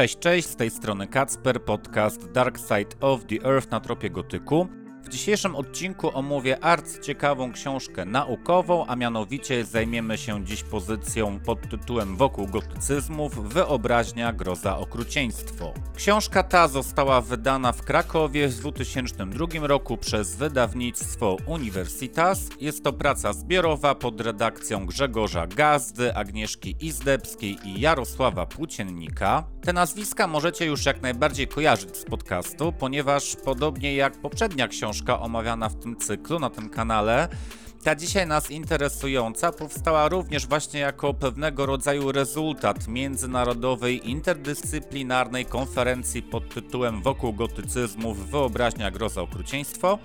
Cześć, cześć, z tej strony Kacper, podcast Dark Side of the Earth na tropie gotyku. W dzisiejszym odcinku omówię arcyciekawą książkę naukową, a mianowicie zajmiemy się dziś pozycją pod tytułem Wokół gotycyzmów Wyobraźnia, groza, okrucieństwo. Książka ta została wydana w Krakowie w 2002 roku przez wydawnictwo Universitas. Jest to praca zbiorowa pod redakcją Grzegorza Gazdy, Agnieszki Izdebskiej i Jarosława Płóciennika. Te nazwiska możecie już jak najbardziej kojarzyć z podcastu, ponieważ podobnie jak poprzednia książka omawiana w tym cyklu na tym kanale, ta dzisiaj nas interesująca powstała również właśnie jako pewnego rodzaju rezultat międzynarodowej interdyscyplinarnej konferencji pod tytułem Wokół gotycyzmów Wyobraźnia, groza, okrucieństwo.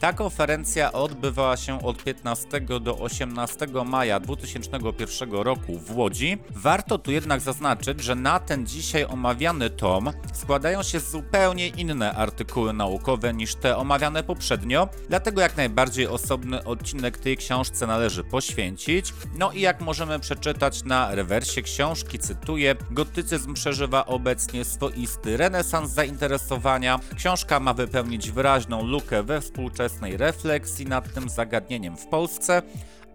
Ta konferencja odbywała się od 15 do 18 maja 2001 roku w Łodzi. Warto tu jednak zaznaczyć, że na ten dzisiaj omawiany tom składają się zupełnie inne artykuły naukowe niż te omawiane poprzednio, dlatego jak najbardziej osobny odcinek tej książce należy poświęcić. No i jak możemy przeczytać na rewersie książki, cytuję, gotycyzm przeżywa obecnie swoisty renesans zainteresowania. Książka ma wypełnić wyraźną lukę we współczesnym refleksji nad tym zagadnieniem w Polsce,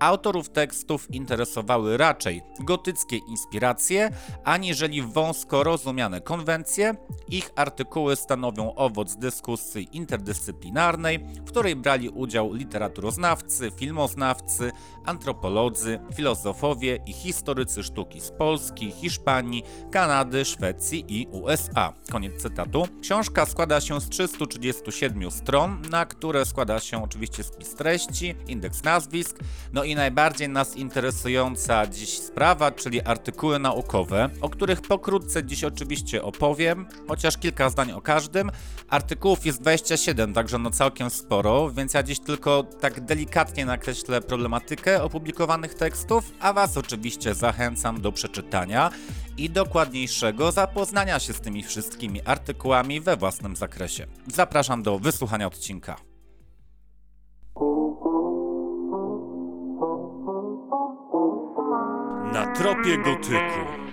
autorów tekstów interesowały raczej gotyckie inspiracje, aniżeli wąsko rozumiane konwencje. Ich artykuły stanowią owoc dyskusji interdyscyplinarnej, w której brali udział literaturoznawcy, filmoznawcy, antropolodzy, filozofowie i historycy sztuki z Polski, Hiszpanii, Kanady, Szwecji i USA. Koniec cytatu. Książka składa się z 337 stron, na które składa się oczywiście spis treści, indeks nazwisk, no i najbardziej nas interesująca dziś sprawa, czyli artykuły naukowe, o których pokrótce dziś oczywiście opowiem, chociaż kilka zdań o każdym. Artykułów jest 27, także no całkiem sporo, więc ja dziś tylko tak delikatnie nakreślę problematykę opublikowanych tekstów, a Was oczywiście zachęcam do przeczytania i dokładniejszego zapoznania się z tymi wszystkimi artykułami we własnym zakresie. Zapraszam do wysłuchania odcinka. Na tropie gotyku.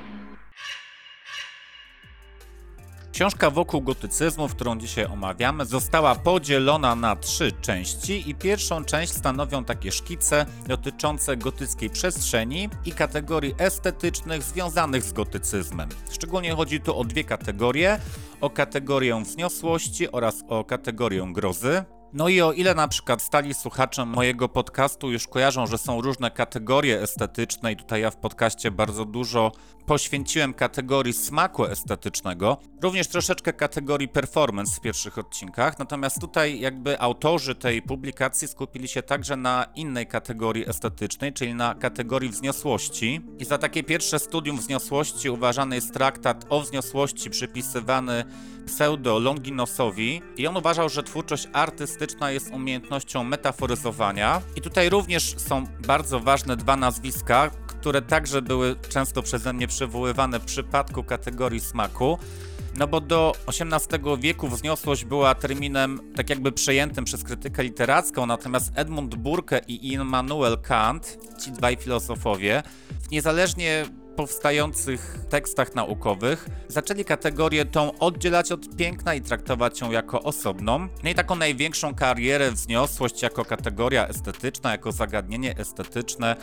Książka wokół gotycyzmu, którą dzisiaj omawiamy, została podzielona na trzy części i pierwszą część stanowią takie szkice dotyczące gotyckiej przestrzeni i kategorii estetycznych związanych z gotycyzmem. Szczególnie chodzi tu o dwie kategorie, o kategorię wzniosłości oraz o kategorię grozy. No i o ile na przykład stali słuchacze mojego podcastu już kojarzą, że są różne kategorie estetyczne i tutaj ja w podcaście bardzo dużo poświęciłem kategorii smaku estetycznego, również troszeczkę kategorii performance w pierwszych odcinkach, natomiast tutaj jakby autorzy tej publikacji skupili się także na innej kategorii estetycznej, czyli na kategorii wzniosłości. I za takie pierwsze studium wzniosłości uważany jest traktat o wzniosłości przypisywany pseudo Longinosowi i on uważał, że twórczość artystyczna jest umiejętnością metaforyzowania. I tutaj również są bardzo ważne dwa nazwiska, które także były często przeze mnie przywoływane w przypadku kategorii smaku. No bo do XVIII wieku wzniosłość była terminem tak jakby przejętym przez krytykę literacką, natomiast Edmund Burke i Immanuel Kant, ci dwaj filozofowie, niezależnie powstających tekstach naukowych zaczęli kategorię tą oddzielać od piękna i traktować ją jako osobną. No i taką największą karierę wzniosłość jako kategoria estetyczna, jako zagadnienie estetyczne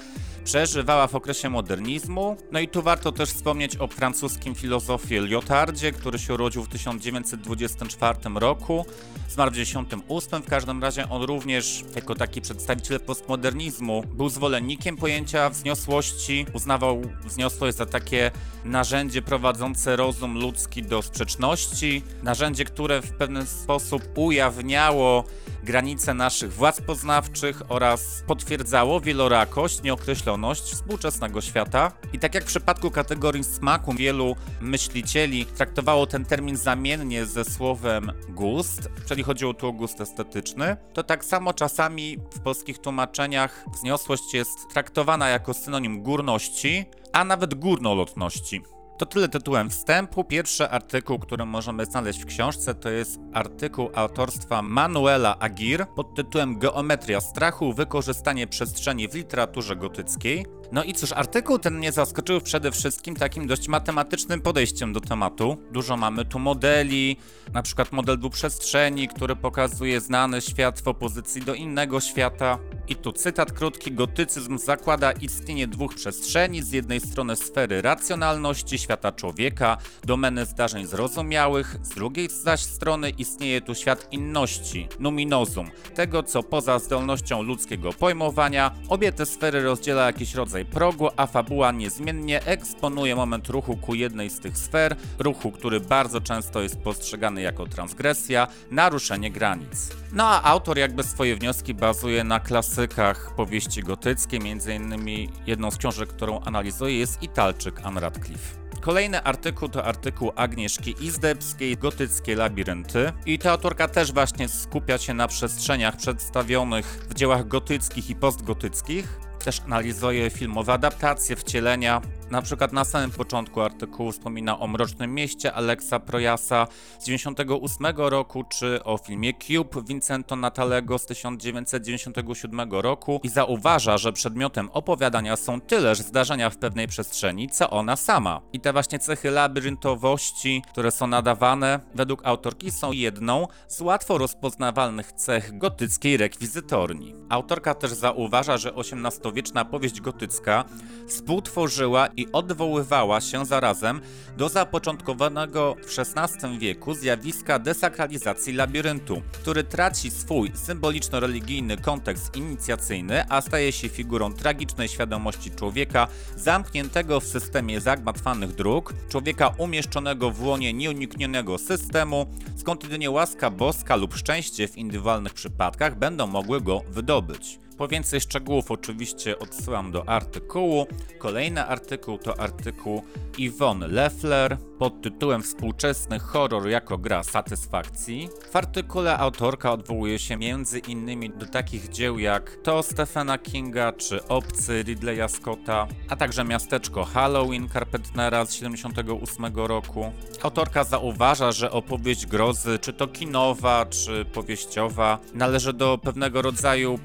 przeżywała w okresie modernizmu. No i tu warto też wspomnieć o francuskim filozofie Lyotardzie, który się urodził w 1924 roku, zmarł w 1998. W każdym razie on również jako taki przedstawiciel postmodernizmu był zwolennikiem pojęcia wzniosłości, uznawał wzniosłość jest za takie narzędzie prowadzące rozum ludzki do sprzeczności, narzędzie, które w pewien sposób ujawniało granice naszych władz poznawczych oraz potwierdzało wielorakość, nieokreśloność współczesnego świata. I tak jak w przypadku kategorii smaku, wielu myślicieli traktowało ten termin zamiennie ze słowem gust, czyli chodziło tu o gust estetyczny, to tak samo czasami w polskich tłumaczeniach wzniosłość jest traktowana jako synonim górności, a nawet górnolotności. To tyle tytułem wstępu. Pierwszy artykuł, który możemy znaleźć w książce, to jest artykuł autorstwa Manuela Agir pod tytułem Geometria strachu, wykorzystanie przestrzeni w literaturze gotyckiej. No i cóż, artykuł ten mnie zaskoczył przede wszystkim takim dość matematycznym podejściem do tematu. Dużo mamy tu modeli, na przykład model dwuprzestrzeni, który pokazuje znany świat w opozycji do innego świata. I tu cytat krótki: Gotycyzm zakłada istnienie dwóch przestrzeni, z jednej strony sfery racjonalności świata człowieka, domeny zdarzeń zrozumiałych, z drugiej zaś strony istnieje tu świat inności, numinozum, tego co poza zdolnością ludzkiego pojmowania. Obie te sfery rozdziela jakiś rodzaj progu, a fabuła niezmiennie eksponuje moment ruchu ku jednej z tych sfer, ruchu, który bardzo często jest postrzegany jako transgresja, naruszenie granic. No a autor jakby swoje wnioski bazuje na klasykach powieści gotyckiej, między innymi jedną z książek, którą analizuje jest Italczyk Ann Radcliffe. Kolejny artykuł to artykuł Agnieszki Izdebskiej, Gotyckie Labirynty. I ta autorka też właśnie skupia się na przestrzeniach przedstawionych w dziełach gotyckich i postgotyckich. Też analizuje filmowe adaptacje, wcielenia. Na przykład na samym początku artykułu wspomina o Mrocznym Mieście Alexa Projasa z 98 roku, czy o filmie Cube Vincento Natalego z 1997 roku i zauważa, że przedmiotem opowiadania są tyleż zdarzenia w pewnej przestrzeni, co ona sama. I te właśnie cechy labiryntowości, które są nadawane, według autorki są jedną z łatwo rozpoznawalnych cech gotyckiej rekwizytorni. Autorka też zauważa, że XVIII-wieczna powieść gotycka współtworzyła i odwoływała się zarazem do zapoczątkowanego w XVI wieku zjawiska desakralizacji labiryntu, który traci swój symboliczno-religijny kontekst inicjacyjny, a staje się figurą tragicznej świadomości człowieka zamkniętego w systemie zagmatwanych dróg, człowieka umieszczonego w łonie nieuniknionego systemu, skąd jedynie łaska boska lub szczęście w indywidualnych przypadkach będą mogły go wydobyć. Po więcej szczegółów oczywiście odsyłam do artykułu. Kolejny artykuł to artykuł Yvonne Leffler pod tytułem Współczesny horror jako gra satysfakcji. W artykule autorka odwołuje się między innymi do takich dzieł jak to Stephena Kinga czy Obcy Ridleya Scotta, a także miasteczko Halloween Carpentera z 78 roku. Autorka zauważa, że opowieść grozy, czy to kinowa, czy powieściowa, należy do pewnego rodzaju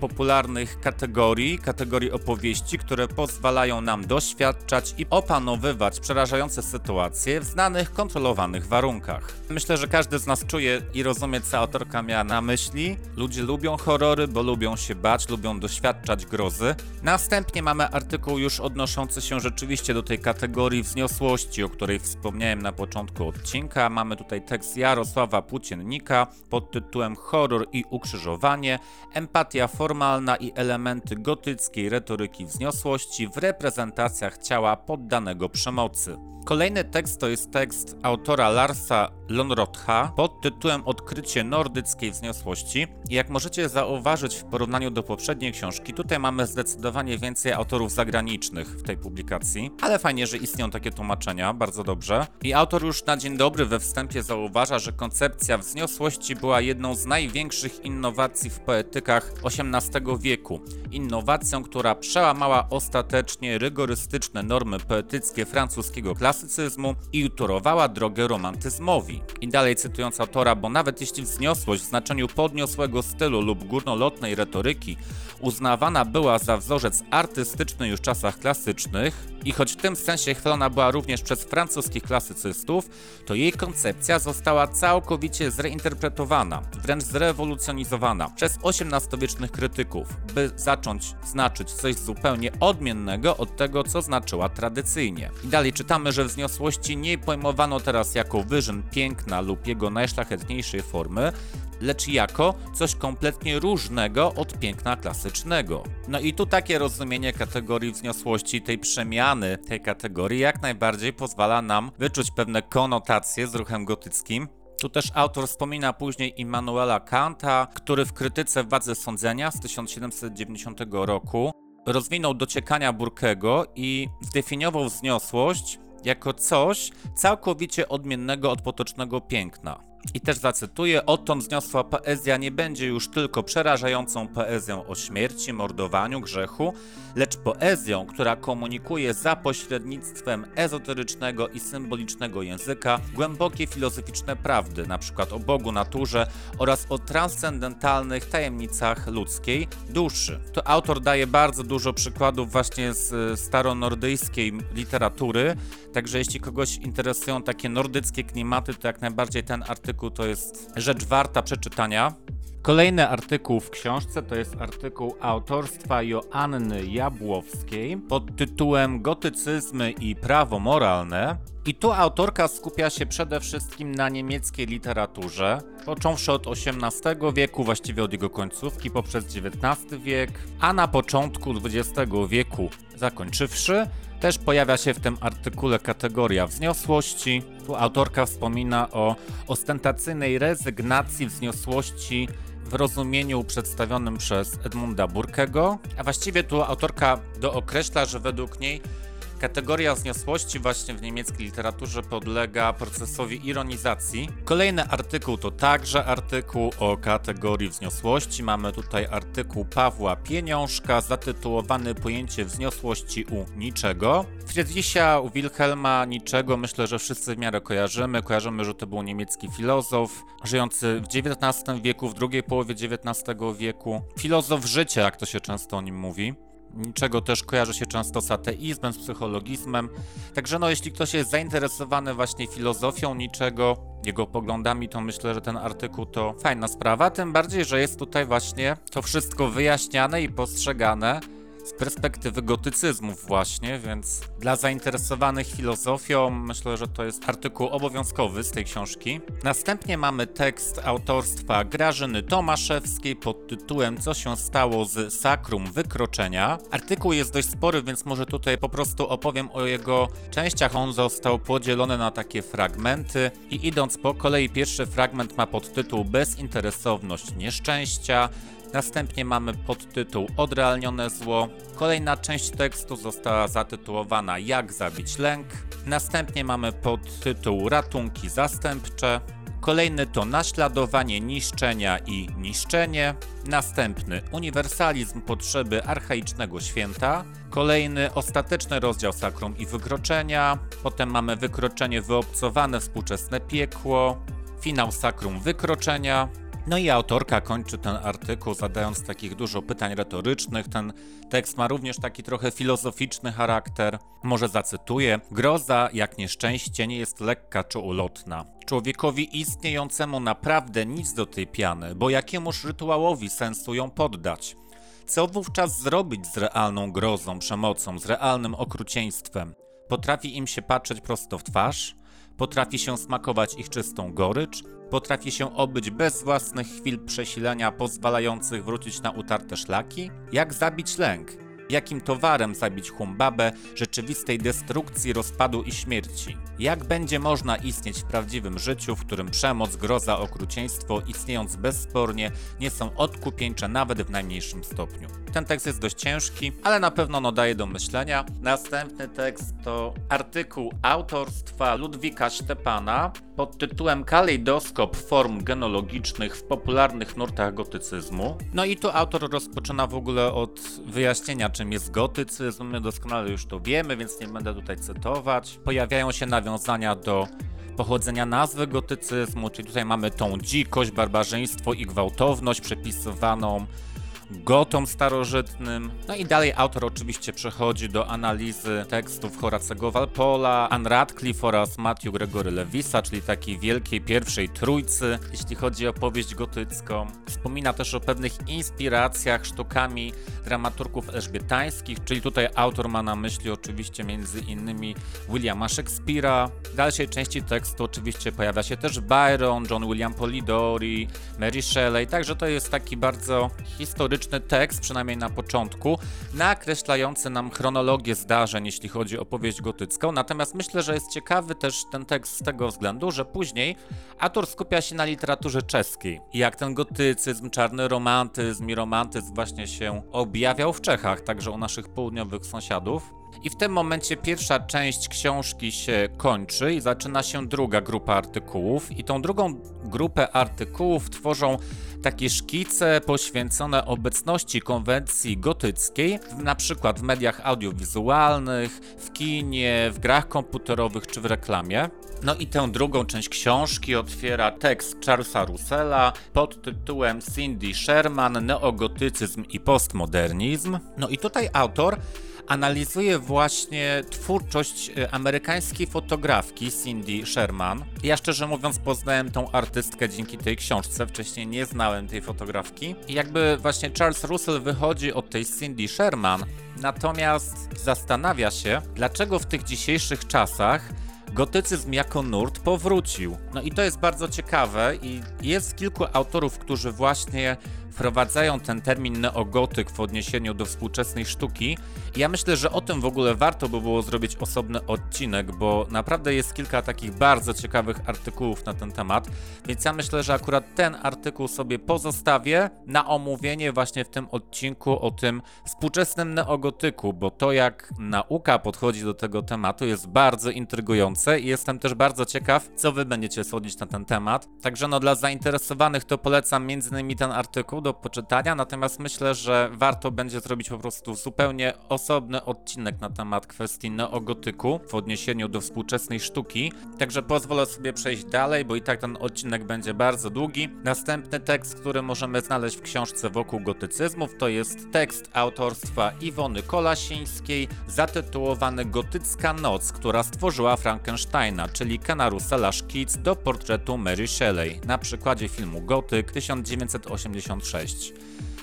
popularnych kategorii, kategorii opowieści, które pozwalają nam doświadczać i opanowywać przerażające sytuacje w znanych, kontrolowanych warunkach. Myślę, że każdy z nas czuje i rozumie, co autorka miała na myśli. Ludzie lubią horrory, bo lubią się bać, lubią doświadczać grozy. Następnie mamy artykuł już odnoszący się rzeczywiście do tej kategorii wzniosłości, o której wspomniałem na początku odcinka. Mamy tutaj tekst Jarosława Płóciennika pod tytułem Horror i ukrzyżowanie, empatia formalna i elementy gotyckiej retoryki wzniosłości w reprezentacjach ciała poddanego przemocy. Kolejny tekst to jest tekst autora Larsa Lonrotha pod tytułem Odkrycie nordyckiej wzniosłości. Jak możecie zauważyć w porównaniu do poprzedniej książki, tutaj mamy zdecydowanie więcej autorów zagranicznych w tej publikacji, ale fajnie, że istnieją takie tłumaczenia, bardzo dobrze. I autor już na dzień dobry we wstępie zauważa, że koncepcja wzniosłości była jedną z największych innowacji w poetykach XVIII wieku. Innowacją, która przełamała ostatecznie rygorystyczne normy poetyckie francuskiego klasycyzmu i utorowała drogę romantyzmowi. I dalej cytując autora, bo nawet jeśli wzniosłość w znaczeniu podniosłego stylu lub górnolotnej retoryki uznawana była za wzorzec artystyczny już w czasach klasycznych, i choć w tym sensie chwalona była również przez francuskich klasycystów, to jej koncepcja została całkowicie zreinterpretowana, wręcz zrewolucjonizowana przez XVIII-wiecznych krytyków, by zacząć znaczyć coś zupełnie odmiennego od tego, co znaczyła tradycyjnie. I dalej czytamy, że wzniosłości nie pojmowano teraz jako wyżyn piękna lub jego najszlachetniejszej formy, lecz jako coś kompletnie różnego od piękna klasycznego. No i tu takie rozumienie kategorii wzniosłości, tej przemiany tej kategorii jak najbardziej pozwala nam wyczuć pewne konotacje z ruchem gotyckim, tu też autor wspomina później Immanuela Kanta, który w krytyce Władzy Sądzenia z 1790 roku rozwinął dociekania Burkego i zdefiniował wzniosłość jako coś całkowicie odmiennego od potocznego piękna. I też zacytuję, odtąd wzniosła poezja nie będzie już tylko przerażającą poezją o śmierci, mordowaniu, grzechu, lecz poezją, która komunikuje za pośrednictwem ezoterycznego i symbolicznego języka głębokie filozoficzne prawdy, np. o Bogu, naturze oraz o transcendentalnych tajemnicach ludzkiej duszy. Tu autor daje bardzo dużo przykładów właśnie z e, staronordyjskiej literatury, także jeśli kogoś interesują takie nordyckie klimaty, to jak najbardziej ten artykuł to jest rzecz warta przeczytania. Kolejny artykuł w książce to jest artykuł autorstwa Joanny Jabłowskiej pod tytułem Gotycyzmy i prawo moralne. I tu autorka skupia się przede wszystkim na niemieckiej literaturze, począwszy od XVIII wieku, właściwie od jego końcówki poprzez XIX wiek, a na początku XX wieku zakończywszy. Też pojawia się w tym artykule kategoria wzniosłości. Tu autorka wspomina o ostentacyjnej rezygnacji wzniosłości w rozumieniu przedstawionym przez Edmunda Burkego, a właściwie tu autorka dookreśla, że według niej Kategoria wzniosłości właśnie w niemieckiej literaturze podlega procesowi ironizacji. Kolejny artykuł to także artykuł o kategorii wzniosłości. Mamy tutaj artykuł Pawła Pieniążka zatytułowany Pojęcie wzniosłości u niczego. Friedricha Wilhelma Niczego myślę, że wszyscy w miarę kojarzymy. Kojarzymy, że to był niemiecki filozof żyjący w XIX wieku, w drugiej połowie XIX wieku. Filozof życia, jak to się często o nim mówi niczego też kojarzy się często z ateizmem, z psychologizmem. Także no, jeśli ktoś jest zainteresowany właśnie filozofią niczego, jego poglądami, to myślę, że ten artykuł to fajna sprawa. Tym bardziej, że jest tutaj właśnie to wszystko wyjaśniane i postrzegane z perspektywy gotycyzmów właśnie, więc dla zainteresowanych filozofią myślę, że to jest artykuł obowiązkowy z tej książki. Następnie mamy tekst autorstwa Grażyny Tomaszewskiej pod tytułem Co się stało z sakrum wykroczenia. Artykuł jest dość spory, więc może tutaj po prostu opowiem o jego częściach. On został podzielony na takie fragmenty i idąc po kolei pierwszy fragment ma podtytuł Bezinteresowność nieszczęścia, Następnie mamy podtytuł Odrealnione zło. Kolejna część tekstu została zatytułowana Jak zabić lęk. Następnie mamy podtytuł Ratunki zastępcze. Kolejny to naśladowanie niszczenia i niszczenie. Następny uniwersalizm potrzeby archaicznego święta. Kolejny ostateczny rozdział sakrum i wykroczenia. Potem mamy wykroczenie wyobcowane współczesne piekło. Finał sakrum wykroczenia. No i autorka kończy ten artykuł zadając takich dużo pytań retorycznych. Ten tekst ma również taki trochę filozoficzny charakter. Może zacytuję: Groza, jak nieszczęście, nie jest lekka czy ulotna. Człowiekowi istniejącemu naprawdę nic do tej piany, bo jakiemuż rytuałowi sensu ją poddać. Co wówczas zrobić z realną grozą, przemocą, z realnym okrucieństwem? Potrafi im się patrzeć prosto w twarz? Potrafi się smakować ich czystą gorycz? potrafi się obyć bez własnych chwil przesilenia pozwalających wrócić na utarte szlaki? Jak zabić lęk? Jakim towarem zabić humbabę rzeczywistej destrukcji, rozpadu i śmierci? Jak będzie można istnieć w prawdziwym życiu, w którym przemoc, groza, okrucieństwo, istniejąc bezspornie, nie są odkupieńcze nawet w najmniejszym stopniu? Ten tekst jest dość ciężki, ale na pewno no, daje do myślenia. Następny tekst to artykuł autorstwa Ludwika Stepana pod tytułem Kalejdoskop form genologicznych w popularnych nurtach gotycyzmu. No i tu autor rozpoczyna w ogóle od wyjaśnienia, czym jest gotycyzm. My doskonale już to wiemy, więc nie będę tutaj cytować. Pojawiają się nawiązania do pochodzenia nazwy gotycyzmu, czyli tutaj mamy tą dzikość, barbarzyństwo i gwałtowność przepisywaną gotom starożytnym. No i dalej autor oczywiście przechodzi do analizy tekstów Horacego Walpola, Anne Radcliffe oraz Matthew Gregory Lewisa, czyli takiej wielkiej pierwszej trójcy, jeśli chodzi o powieść gotycką. Wspomina też o pewnych inspiracjach sztukami dramaturgów elżbietańskich, czyli tutaj autor ma na myśli oczywiście między innymi Williama Shakespeare'a. W dalszej części tekstu oczywiście pojawia się też Byron, John William Polidori, Mary Shelley, także to jest taki bardzo historyczny tekst, przynajmniej na początku, nakreślający nam chronologię zdarzeń, jeśli chodzi o powieść gotycką. Natomiast myślę, że jest ciekawy też ten tekst z tego względu, że później autor skupia się na literaturze czeskiej jak ten gotycyzm, czarny romantyzm i romantyzm właśnie się objawiał w Czechach, także u naszych południowych sąsiadów. I w tym momencie pierwsza część książki się kończy i zaczyna się druga grupa artykułów. I tą drugą grupę artykułów tworzą takie szkice poświęcone obecności konwencji gotyckiej, na przykład w mediach audiowizualnych, w kinie, w grach komputerowych czy w reklamie. No i tę drugą część książki otwiera tekst Charlesa Russella pod tytułem Cindy Sherman, Neogotycyzm i postmodernizm. No i tutaj autor analizuje właśnie twórczość e, amerykańskiej fotografki Cindy Sherman. Ja szczerze mówiąc poznałem tą artystkę dzięki tej książce, wcześniej nie znałem tej fotografki. I jakby właśnie Charles Russell wychodzi od tej Cindy Sherman, natomiast zastanawia się, dlaczego w tych dzisiejszych czasach gotycyzm jako nurt powrócił. No i to jest bardzo ciekawe i jest kilku autorów, którzy właśnie wprowadzają ten termin neogotyk w odniesieniu do współczesnej sztuki. Ja myślę, że o tym w ogóle warto by było zrobić osobny odcinek, bo naprawdę jest kilka takich bardzo ciekawych artykułów na ten temat. Więc ja myślę, że akurat ten artykuł sobie pozostawię na omówienie właśnie w tym odcinku o tym współczesnym neogotyku, bo to jak nauka podchodzi do tego tematu jest bardzo intrygujące i jestem też bardzo ciekaw, co wy będziecie sądzić na ten temat. Także no dla zainteresowanych to polecam między innymi ten artykuł do poczytania, natomiast myślę, że warto będzie zrobić po prostu zupełnie osobny odcinek na temat kwestii neogotyku w odniesieniu do współczesnej sztuki. Także pozwolę sobie przejść dalej, bo i tak ten odcinek będzie bardzo długi. Następny tekst, który możemy znaleźć w książce wokół gotycyzmów, to jest tekst autorstwa Iwony Kolasińskiej zatytułowany Gotycka Noc, która stworzyła Frankensteina, czyli Kena Russella szkic do portretu Mary Shelley na przykładzie filmu Gotyk 1986. 6.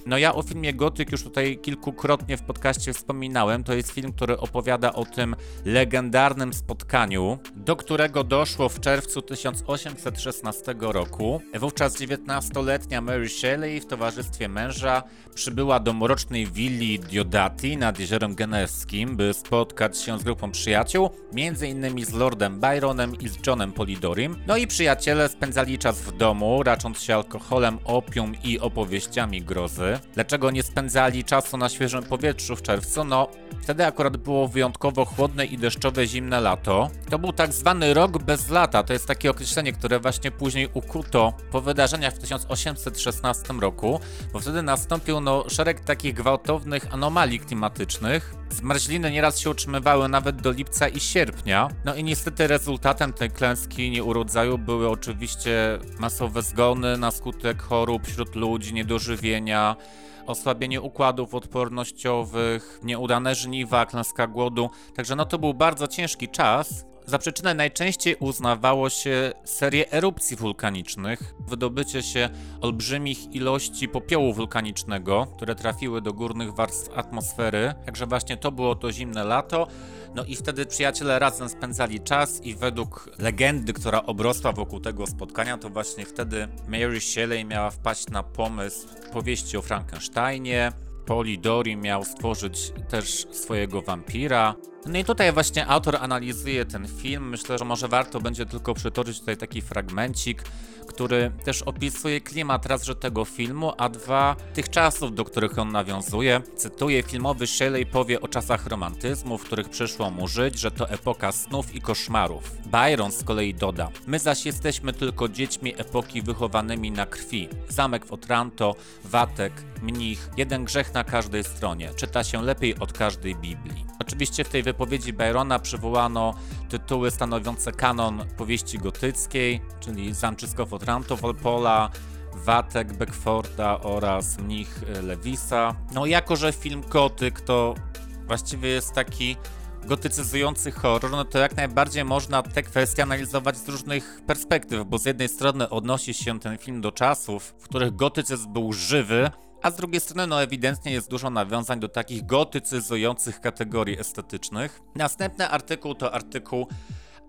No ja o filmie Gotyk już tutaj kilkukrotnie w podcaście wspominałem. To jest film, który opowiada o tym legendarnym spotkaniu, do którego doszło w czerwcu 1816 roku. Wówczas 19-letnia Mary Shelley w towarzystwie męża przybyła do mrocznej willi Diodati nad jeziorem Genewskim, by spotkać się z grupą przyjaciół, między innymi z Lordem Byronem i z Johnem Polidorim. No i przyjaciele spędzali czas w domu, racząc się alkoholem, opium i opowieściami grozy. Dlaczego nie spędzali czasu na świeżym powietrzu w czerwcu? No, wtedy akurat było wyjątkowo chłodne i deszczowe zimne lato. To był tak zwany rok bez lata. To jest takie określenie, które właśnie później ukuto po wydarzeniach w 1816 roku, bo wtedy nastąpił no, szereg takich gwałtownych anomalii klimatycznych. Zmarzliny nieraz się utrzymywały nawet do lipca i sierpnia. No i niestety rezultatem tej klęski nieurodzaju były oczywiście masowe zgony na skutek chorób wśród ludzi, niedożywienia, osłabienie układów odpornościowych, nieudane żniwa, klęska głodu. Także no to był bardzo ciężki czas. Za przyczynę najczęściej uznawało się serię erupcji wulkanicznych, wydobycie się olbrzymich ilości popiołu wulkanicznego, które trafiły do górnych warstw atmosfery. Także właśnie to było to zimne lato. No i wtedy przyjaciele razem spędzali czas i według legendy, która obrosła wokół tego spotkania, to właśnie wtedy Mary Shelley miała wpaść na pomysł powieści o Frankensteinie. Polidori miał stworzyć też swojego wampira. No i tutaj właśnie autor analizuje ten film. Myślę, że może warto będzie tylko przytoczyć tutaj taki fragmencik, który też opisuje klimat raz, że tego filmu, a dwa tych czasów, do których on nawiązuje. Cytuję, filmowy Shelley powie o czasach romantyzmu, w których przyszło mu żyć, że to epoka snów i koszmarów. Byron z kolei doda, my zaś jesteśmy tylko dziećmi epoki wychowanymi na krwi. Zamek w Otranto, Watek, Mnich, jeden grzech na każdej stronie. Czyta się lepiej od każdej Biblii. Oczywiście w tej wypowiedzi Byrona przywołano tytuły stanowiące kanon powieści gotyckiej, czyli Zamczysko w Otranto Walpola, Watek Beckforda oraz Mnich Lewisa. No jako, że film Gotyk to właściwie jest taki gotycyzujący horror, no to jak najbardziej można te kwestie analizować z różnych perspektyw, bo z jednej strony odnosi się ten film do czasów, w których gotycyzm był żywy, a z drugiej strony, no ewidentnie jest dużo nawiązań do takich gotycyzujących kategorii estetycznych. Następny artykuł to artykuł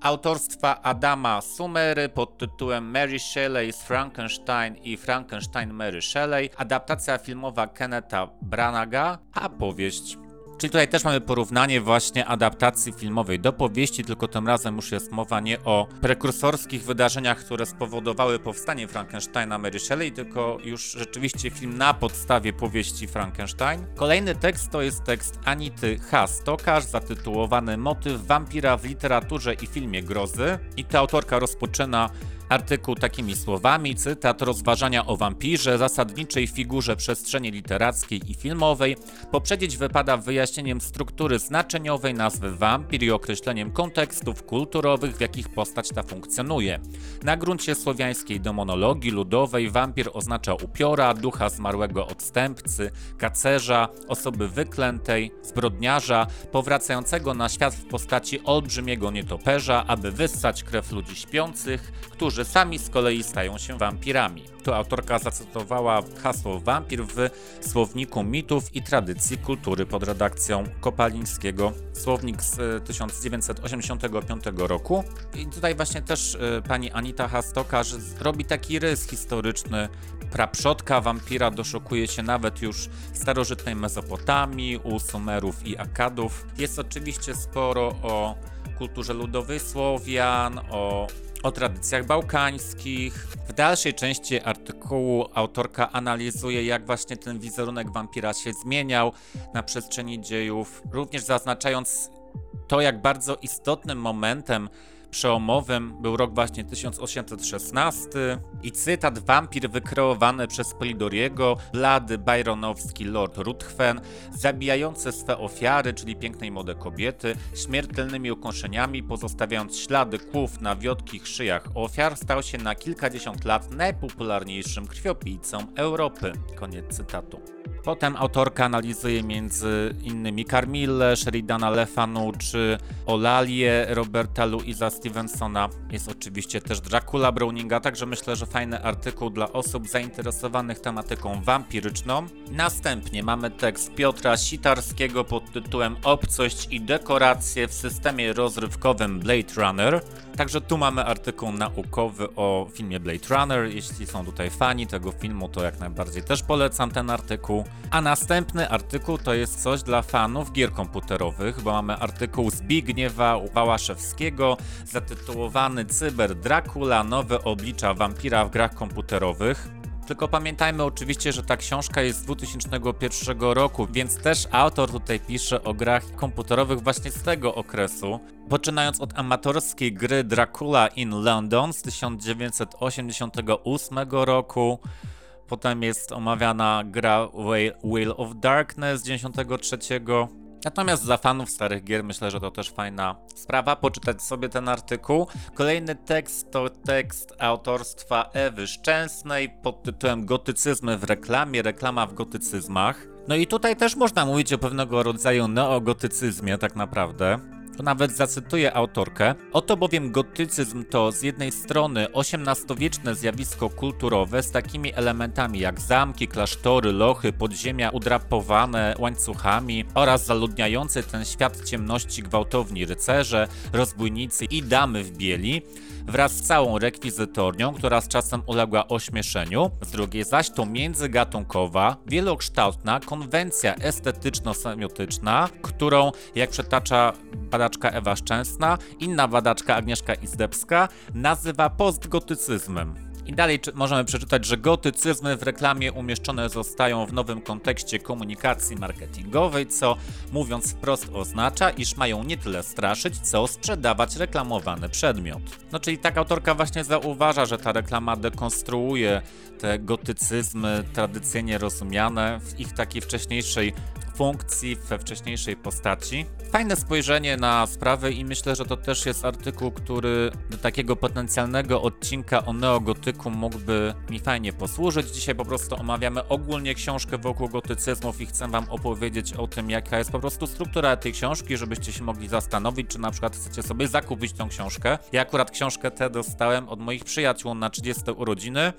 autorstwa Adama Sumery pod tytułem Mary Shelley's Frankenstein i Frankenstein Mary Shelley, adaptacja filmowa Kenneta Branaga, a powieść Czyli tutaj też mamy porównanie właśnie adaptacji filmowej do powieści, tylko tym razem już jest mowa nie o prekursorskich wydarzeniach, które spowodowały powstanie Frankensteina Mary Shelley, tylko już rzeczywiście film na podstawie powieści Frankenstein. Kolejny tekst to jest tekst Anity H. Stokarz zatytułowany Motyw wampira w literaturze i filmie grozy. I ta autorka rozpoczyna artykuł takimi słowami, cytat, rozważania o wampirze, zasadniczej figurze przestrzeni literackiej i filmowej, poprzedzić wypada wyjaśnieniem struktury znaczeniowej nazwy wampir i określeniem kontekstów kulturowych, w jakich postać ta funkcjonuje. Na gruncie słowiańskiej demonologii ludowej wampir oznacza upiora, ducha zmarłego odstępcy, kacerza, osoby wyklętej, zbrodniarza, powracającego na świat w postaci olbrzymiego nietoperza, aby wyssać krew ludzi śpiących, którzy którzy sami z kolei stają się wampirami. Tu autorka zacytowała hasło wampir w słowniku mitów i tradycji kultury pod redakcją Kopalińskiego, słownik z 1985 e, roku. I tutaj właśnie też y, pani Anita Hastoka robi taki rys historyczny. Praprzodka wampira doszukuje się nawet już starożytnej Mezopotamii, u Sumerów i Akadów. Jest oczywiście sporo o kulturze ludowej Słowian, o o tradycjach bałkańskich. W dalszej części artykułu autorka analizuje, jak właśnie ten wizerunek wampira się zmieniał na przestrzeni dziejów, również zaznaczając to, jak bardzo istotnym momentem przełomowym był rok właśnie 1816 i cytat wampir wykreowany przez Polidoriego, blady byronowski Lord Ruthven, zabijający swe ofiary, czyli piękne i młode kobiety, śmiertelnymi ukąszeniami, pozostawiając ślady kłów na wiotkich szyjach ofiar, stał się na kilkadziesiąt lat najpopularniejszym krwiopijcą Europy. Koniec cytatu. Potem autorka analizuje między innymi Carmille, Sheridana Lefanu czy Olalię Roberta Louisa Stevensona. Jest oczywiście też Dracula Browninga, także myślę, że fajny artykuł dla osób zainteresowanych tematyką wampiryczną. Następnie mamy tekst Piotra Sitarskiego pod tytułem Obcość i dekoracje w systemie rozrywkowym Blade Runner. Także tu mamy artykuł naukowy o filmie Blade Runner. Jeśli są tutaj fani tego filmu, to jak najbardziej też polecam ten artykuł. A następny artykuł to jest coś dla fanów gier komputerowych, bo mamy artykuł Zbigniewa Wałaszewskiego zatytułowany Cyber Dracula nowe oblicza wampira w grach komputerowych. Tylko pamiętajmy oczywiście, że ta książka jest z 2001 roku, więc też autor tutaj pisze o grach komputerowych właśnie z tego okresu. Poczynając od amatorskiej gry Dracula in London z 1988 roku, Potem jest omawiana gra Whale of Darkness z 93. Natomiast za fanów starych gier myślę, że to też fajna sprawa, poczytać sobie ten artykuł. Kolejny tekst to tekst autorstwa Ewy Szczęsnej pod tytułem Gotycyzmy w reklamie, reklama w gotycyzmach. No i tutaj też można mówić o pewnego rodzaju neogotycyzmie tak naprawdę. Tu nawet zacytuję autorkę. Oto bowiem gotycyzm to z jednej strony XVIII-wieczne zjawisko kulturowe z takimi elementami jak zamki, klasztory, lochy, podziemia udrapowane łańcuchami oraz zaludniający ten świat ciemności gwałtowni rycerze, rozbójnicy i damy w bieli, wraz z całą rekwizytornią, która z czasem uległa ośmieszeniu, z drugiej zaś to międzygatunkowa, wielokształtna konwencja estetyczno-semiotyczna, którą, jak przetacza badaczka Ewa Szczęsna, inna badaczka Agnieszka Izdebska, nazywa postgotycyzmem. I dalej możemy przeczytać, że gotycyzmy w reklamie umieszczone zostają w nowym kontekście komunikacji marketingowej, co mówiąc wprost oznacza, iż mają nie tyle straszyć, co sprzedawać reklamowany przedmiot. No czyli tak autorka właśnie zauważa, że ta reklama dekonstruuje te gotycyzmy tradycyjnie rozumiane w ich takiej wcześniejszej funkcji we wcześniejszej postaci. Fajne spojrzenie na sprawę i myślę, że to też jest artykuł, który do takiego potencjalnego odcinka o neogotyku mógłby mi fajnie posłużyć. Dzisiaj po prostu omawiamy ogólnie książkę wokół gotycyzmów i chcę wam opowiedzieć o tym, jaka jest po prostu struktura tej książki, żebyście się mogli zastanowić, czy na przykład chcecie sobie zakupić tą książkę. Ja akurat książkę tę dostałem od moich przyjaciół na 30 urodziny.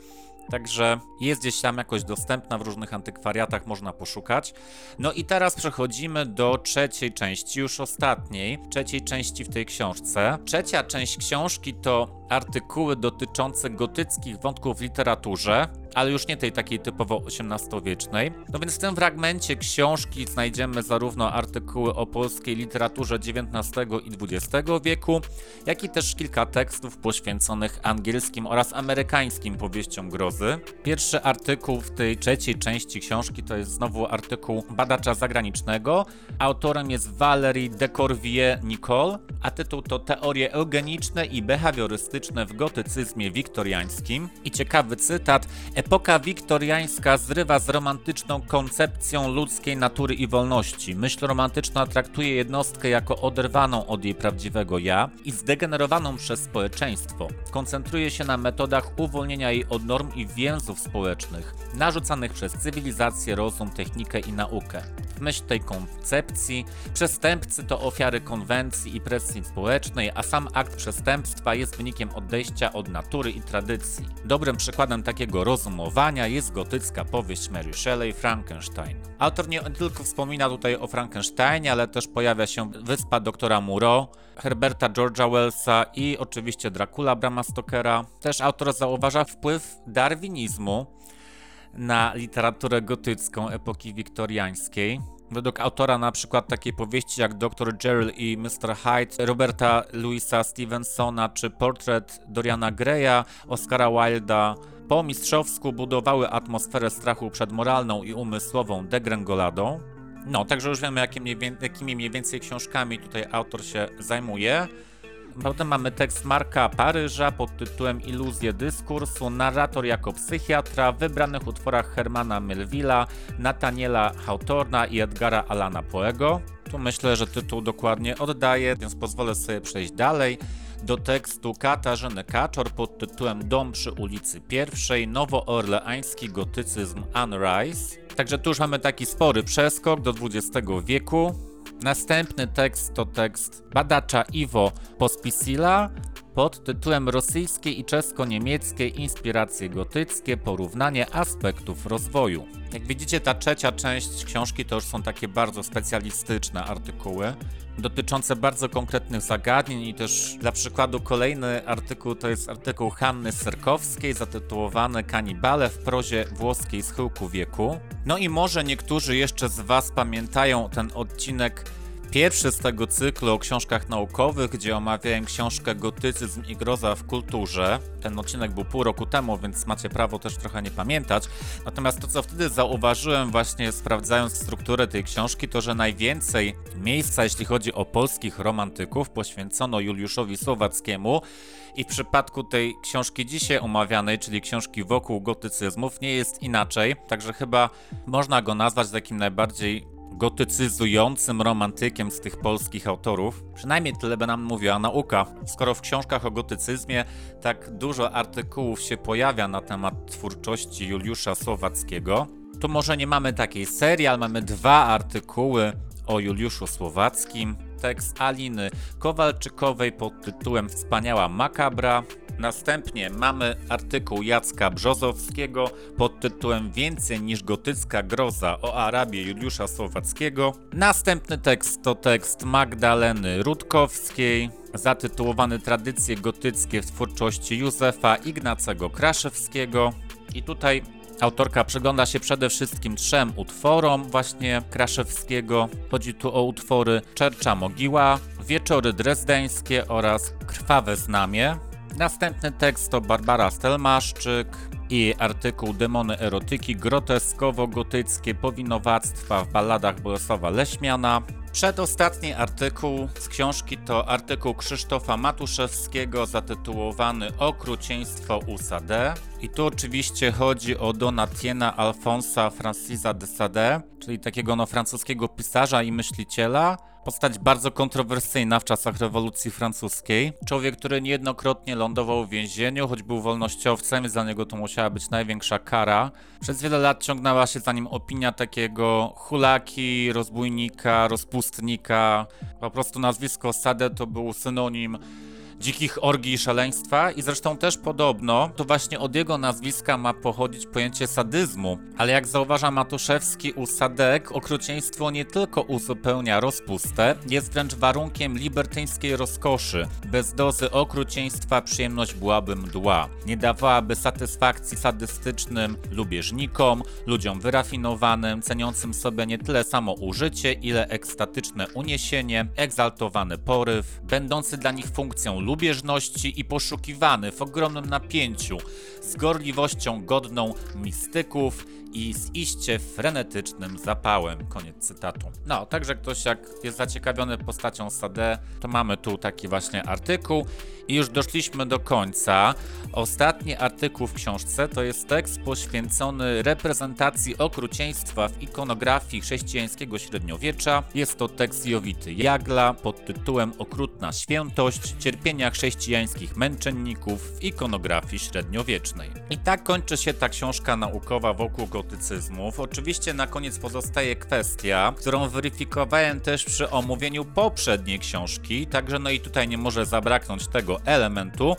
Także jest gdzieś tam jakoś dostępna w różnych antykwariatach, można poszukać. No i teraz przechodzimy do trzeciej części, już ostatniej, trzeciej części w tej książce. Trzecia część książki to artykuły dotyczące gotyckich wątków w literaturze, ale już nie tej takiej typowo XVIII-wiecznej. No więc w tym fragmencie książki znajdziemy zarówno artykuły o polskiej literaturze XIX i XX wieku, jak i też kilka tekstów poświęconych angielskim oraz amerykańskim powieściom grozy. Pierwszy artykuł w tej trzeciej części książki to jest znowu artykuł badacza zagranicznego. Autorem jest Valerie Decorvier-Nicole, a tytuł to Teorie eugeniczne i behawiorystyczne w gotycyzmie wiktoriańskim. I ciekawy cytat: Epoka wiktoriańska zrywa z romantyczną koncepcją ludzkiej natury i wolności. Myśl romantyczna traktuje jednostkę jako oderwaną od jej prawdziwego ja i zdegenerowaną przez społeczeństwo. Koncentruje się na metodach uwolnienia jej od norm i więzów społecznych, narzucanych przez cywilizację, rozum, technikę i naukę. W myśl tej koncepcji przestępcy to ofiary konwencji i presji społecznej, a sam akt przestępstwa jest wynikiem odejścia od natury i tradycji. Dobrym przykładem takiego rozumowania jest gotycka powieść Mary Shelley Frankenstein. Autor nie tylko wspomina tutaj o Frankensteinie, ale też pojawia się Wyspa doktora Moreau, Herberta George'a Wellsa i oczywiście Dracula Brama Stokera. Też autor zauważa wpływ darwinizmu na literaturę gotycką epoki wiktoriańskiej. Według autora na przykład takiej powieści jak Dr. Jekyll i Mr. Hyde, Roberta Louisa Stevensona czy Portret Doriana Greya, Oscara Wilda po mistrzowsku budowały atmosferę strachu przed moralną i umysłową degrengoladą. No, także już wiemy, jakimi, jakimi mniej więcej książkami tutaj autor się zajmuje. Potem mamy tekst Marka Paryża pod tytułem Iluzje dyskursu, narrator jako psychiatra w wybranych utworach Hermana Melvilla, Nathaniela Hawthorna i Edgara Alana Poego. Tu myślę, że tytuł dokładnie oddaje, więc pozwolę sobie przejść dalej do tekstu Katarzyny Kaczor pod tytułem Dom przy ulicy Pierwszej, nowoorleański gotycyzm Anne Rice. Także tu już mamy taki spory przeskok do XX wieku. Następny tekst to tekst badacza Iwo Pospisila pod tytułem Rosyjskie i czesko-niemieckie inspiracje gotyckie porównanie aspektów rozwoju. Jak widzicie, ta trzecia część książki to już są takie bardzo specjalistyczne artykuły dotyczące bardzo konkretnych zagadnień i też dla przykładu kolejny artykuł to jest artykuł Hanny Serkowskiej zatytułowany Kanibale w prozie włoskiej schyłku wieku. No i może niektórzy jeszcze z Was pamiętają ten odcinek Pierwszy z tego cyklu o książkach naukowych, gdzie omawiałem książkę Gotycyzm i groza w kulturze. Ten odcinek był pół roku temu, więc macie prawo też trochę nie pamiętać. Natomiast to, co wtedy zauważyłem, właśnie sprawdzając strukturę tej książki, to że najwięcej miejsca, jeśli chodzi o polskich romantyków, poświęcono Juliuszowi Słowackiemu. I w przypadku tej książki dzisiaj omawianej, czyli książki wokół gotycyzmów, nie jest inaczej. Także chyba można go nazwać takim najbardziej gotycyzującym romantykiem z tych polskich autorów. Przynajmniej tyle by nam mówiła nauka. Skoro w książkach o gotycyzmie tak dużo artykułów się pojawia na temat twórczości Juliusza Słowackiego, to może nie mamy takiej serii, ale mamy dwa artykuły o Juliuszu Słowackim. Tekst Aliny Kowalczykowej pod tytułem Wspaniała makabra Następnie mamy artykuł Jacka Brzozowskiego pod tytułem Więcej niż gotycka groza o Arabii Juliusza Słowackiego. Następny tekst to tekst Magdaleny Rutkowskiej zatytułowany Tradycje gotyckie w twórczości Józefa Ignacego Kraszewskiego. I tutaj Autorka przygląda się przede wszystkim trzem utworom właśnie Kraszewskiego. Chodzi tu o utwory Czercza Mogiła, Wieczory Drezdeńskie oraz Krwawe Znamie. Następny tekst to Barbara Stelmaszczyk i artykuł Demony erotyki groteskowo-gotyckie powinowactwa w balladach Bolesława Leśmiana. Przedostatni artykuł z książki to artykuł Krzysztofa Matuszewskiego zatytułowany Okrucieństwo Sade. I tu oczywiście chodzi o Donatiena Alfonsa Francisa de Sade, czyli takiego no, francuskiego pisarza i myśliciela, Postać bardzo kontrowersyjna w czasach rewolucji francuskiej. Człowiek, który niejednokrotnie lądował w więzieniu, choć był wolnościowcem, za niego to musiała być największa kara. Przez wiele lat ciągnęła się za nim opinia takiego hulaki, rozbójnika, rozpustnika. Po prostu nazwisko Sade to był synonim dzikich orgii i szaleństwa i zresztą też podobno to właśnie od jego nazwiska ma pochodzić pojęcie sadyzmu. Ale jak zauważa Matuszewski u Sadek, okrucieństwo nie tylko uzupełnia rozpustę, jest wręcz warunkiem libertyńskiej rozkoszy. Bez dozy okrucieństwa przyjemność byłaby mdła. Nie dawałaby satysfakcji sadystycznym lubieżnikom, ludziom wyrafinowanym, ceniącym sobie nie tyle samo użycie, ile ekstatyczne uniesienie, egzaltowany poryw, będący dla nich funkcją lubieżności i poszukiwany w ogromnym napięciu, z gorliwością godną mistyków i z iście frenetycznym zapałem. Koniec cytatu. No, także ktoś jak jest zaciekawiony postacią Sade, to mamy tu taki właśnie artykuł i już doszliśmy do końca. Ostatni artykuł w książce to jest tekst poświęcony reprezentacji okrucieństwa w ikonografii chrześcijańskiego średniowiecza. Jest to tekst Jowity Jagla pod tytułem Okrutna świętość cierpienia chrześcijańskich męczenników w ikonografii średniowiecznej. I tak kończy się ta książka naukowa wokół gotycyzmów. Oczywiście na koniec pozostaje kwestia, którą weryfikowałem też przy omówieniu poprzedniej książki, także no i tutaj nie może zabraknąć tego elementu.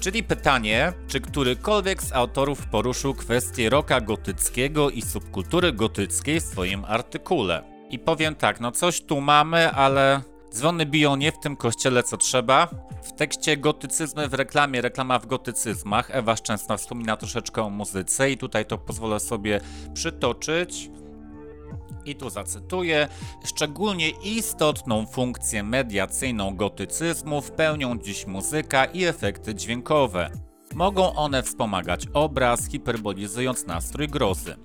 Czyli pytanie, czy którykolwiek z autorów poruszył kwestię roka gotyckiego i subkultury gotyckiej w swoim artykule. I powiem tak, no coś tu mamy, ale dzwony biją nie w tym kościele co trzeba. W tekście gotycyzmy w reklamie, reklama w gotycyzmach, Ewa Szczęsna wspomina troszeczkę o muzyce i tutaj to pozwolę sobie przytoczyć. I tu zacytuję: Szczególnie istotną funkcję mediacyjną gotycyzmu pełnią dziś muzyka i efekty dźwiękowe. Mogą one wspomagać obraz, hiperbolizując nastrój grozy.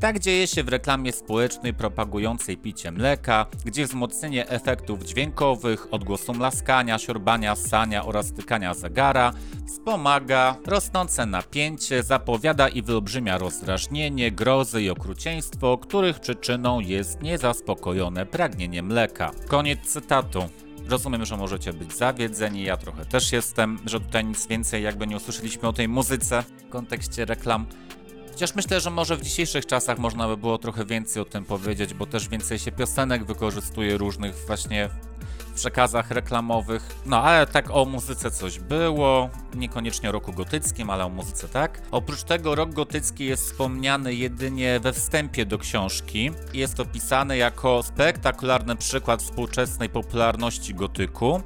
Tak dzieje się w reklamie społecznej propagującej picie mleka, gdzie wzmocnienie efektów dźwiękowych, odgłosu mlaskania, siorbania, ssania oraz stykania zegara wspomaga rosnące napięcie, zapowiada i wyolbrzymia rozdrażnienie, grozy i okrucieństwo, których przyczyną jest niezaspokojone pragnienie mleka. Koniec cytatu. Rozumiem, że możecie być zawiedzeni, ja trochę też jestem, że tutaj nic więcej jakby nie usłyszeliśmy o tej muzyce w kontekście reklam. Chociaż myślę, że może w dzisiejszych czasach można by było trochę więcej o tym powiedzieć, bo też więcej się piosenek wykorzystuje różnych właśnie w przekazach reklamowych. No ale tak o muzyce coś było, niekoniecznie o roku gotyckim, ale o muzyce tak. Oprócz tego rok gotycki jest wspomniany jedynie we wstępie do książki. Jest opisany jako spektakularny przykład współczesnej popularności gotyku.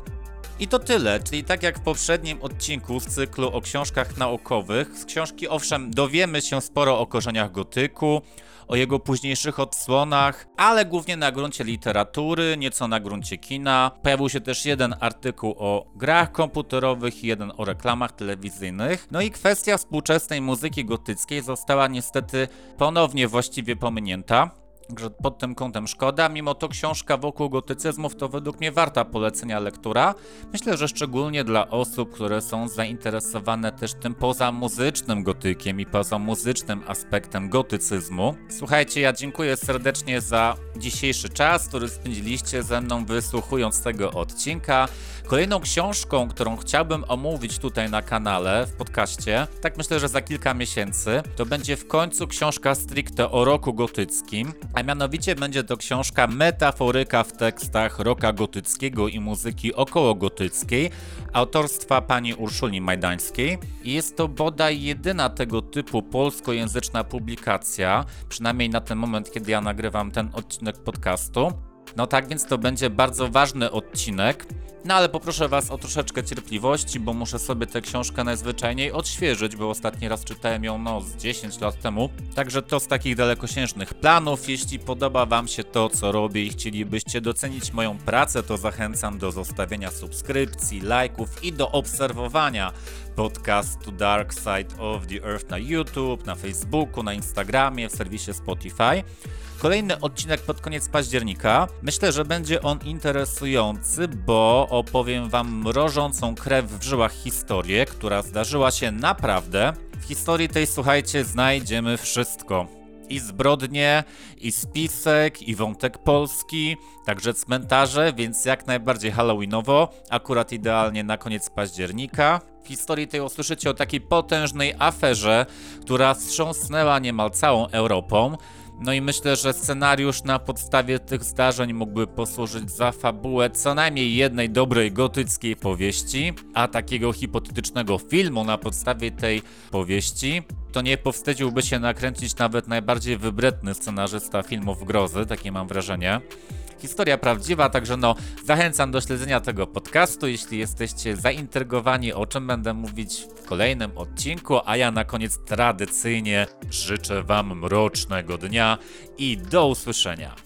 I to tyle, czyli tak jak w poprzednim odcinku z cyklu o książkach naukowych, z książki owszem dowiemy się sporo o korzeniach gotyku, o jego późniejszych odsłonach, ale głównie na gruncie literatury, nieco na gruncie kina. Pojawił się też jeden artykuł o grach komputerowych i jeden o reklamach telewizyjnych. No i kwestia współczesnej muzyki gotyckiej została niestety ponownie właściwie pominięta. Także pod tym kątem szkoda, mimo to książka wokół gotycyzmów to według mnie warta polecenia lektura. Myślę, że szczególnie dla osób, które są zainteresowane też tym pozamuzycznym gotykiem i pozamuzycznym aspektem gotycyzmu. Słuchajcie, ja dziękuję serdecznie za dzisiejszy czas, który spędziliście ze mną wysłuchując tego odcinka. Kolejną książką, którą chciałbym omówić tutaj na kanale, w podcaście, tak myślę, że za kilka miesięcy, to będzie w końcu książka stricte o roku gotyckim, a mianowicie będzie to książka Metaforyka w tekstach roka gotyckiego i muzyki okołogotyckiej autorstwa pani Urszuli Majdańskiej. Jest to bodaj jedyna tego typu polskojęzyczna publikacja, przynajmniej na ten moment, kiedy ja nagrywam ten odcinek podcastu. No tak więc to będzie bardzo ważny odcinek. No ale poproszę Was o troszeczkę cierpliwości, bo muszę sobie tę książkę najzwyczajniej odświeżyć, bo ostatni raz czytałem ją no z 10 lat temu. Także to z takich dalekosiężnych planów. Jeśli podoba Wam się to, co robię i chcielibyście docenić moją pracę, to zachęcam do zostawienia subskrypcji, lajków i do obserwowania podcastu Dark Side of the Earth na YouTube, na Facebooku, na Instagramie, w serwisie Spotify. Kolejny odcinek pod koniec października. Myślę, że będzie on interesujący, bo opowiem wam mrożącą krew w żyłach historię, która zdarzyła się naprawdę. W historii tej, słuchajcie, znajdziemy wszystko. I zbrodnie, i spisek, i wątek polski, także cmentarze, więc jak najbardziej halloweenowo, akurat idealnie na koniec października. W historii tej usłyszycie o takiej potężnej aferze, która wstrząsnęła niemal całą Europą. No i myślę, że scenariusz na podstawie tych zdarzeń mógłby posłużyć za fabułę co najmniej jednej dobrej gotyckiej powieści, a takiego hipotetycznego filmu na podstawie tej powieści to nie powstydziłby się nakręcić nawet najbardziej wybredny scenarzysta filmów grozy, takie mam wrażenie. Historia prawdziwa, także no zachęcam do śledzenia tego podcastu, jeśli jesteście zaintrygowani o czym będę mówić w kolejnym odcinku, a ja na koniec tradycyjnie życzę wam mrocznego dnia i do usłyszenia.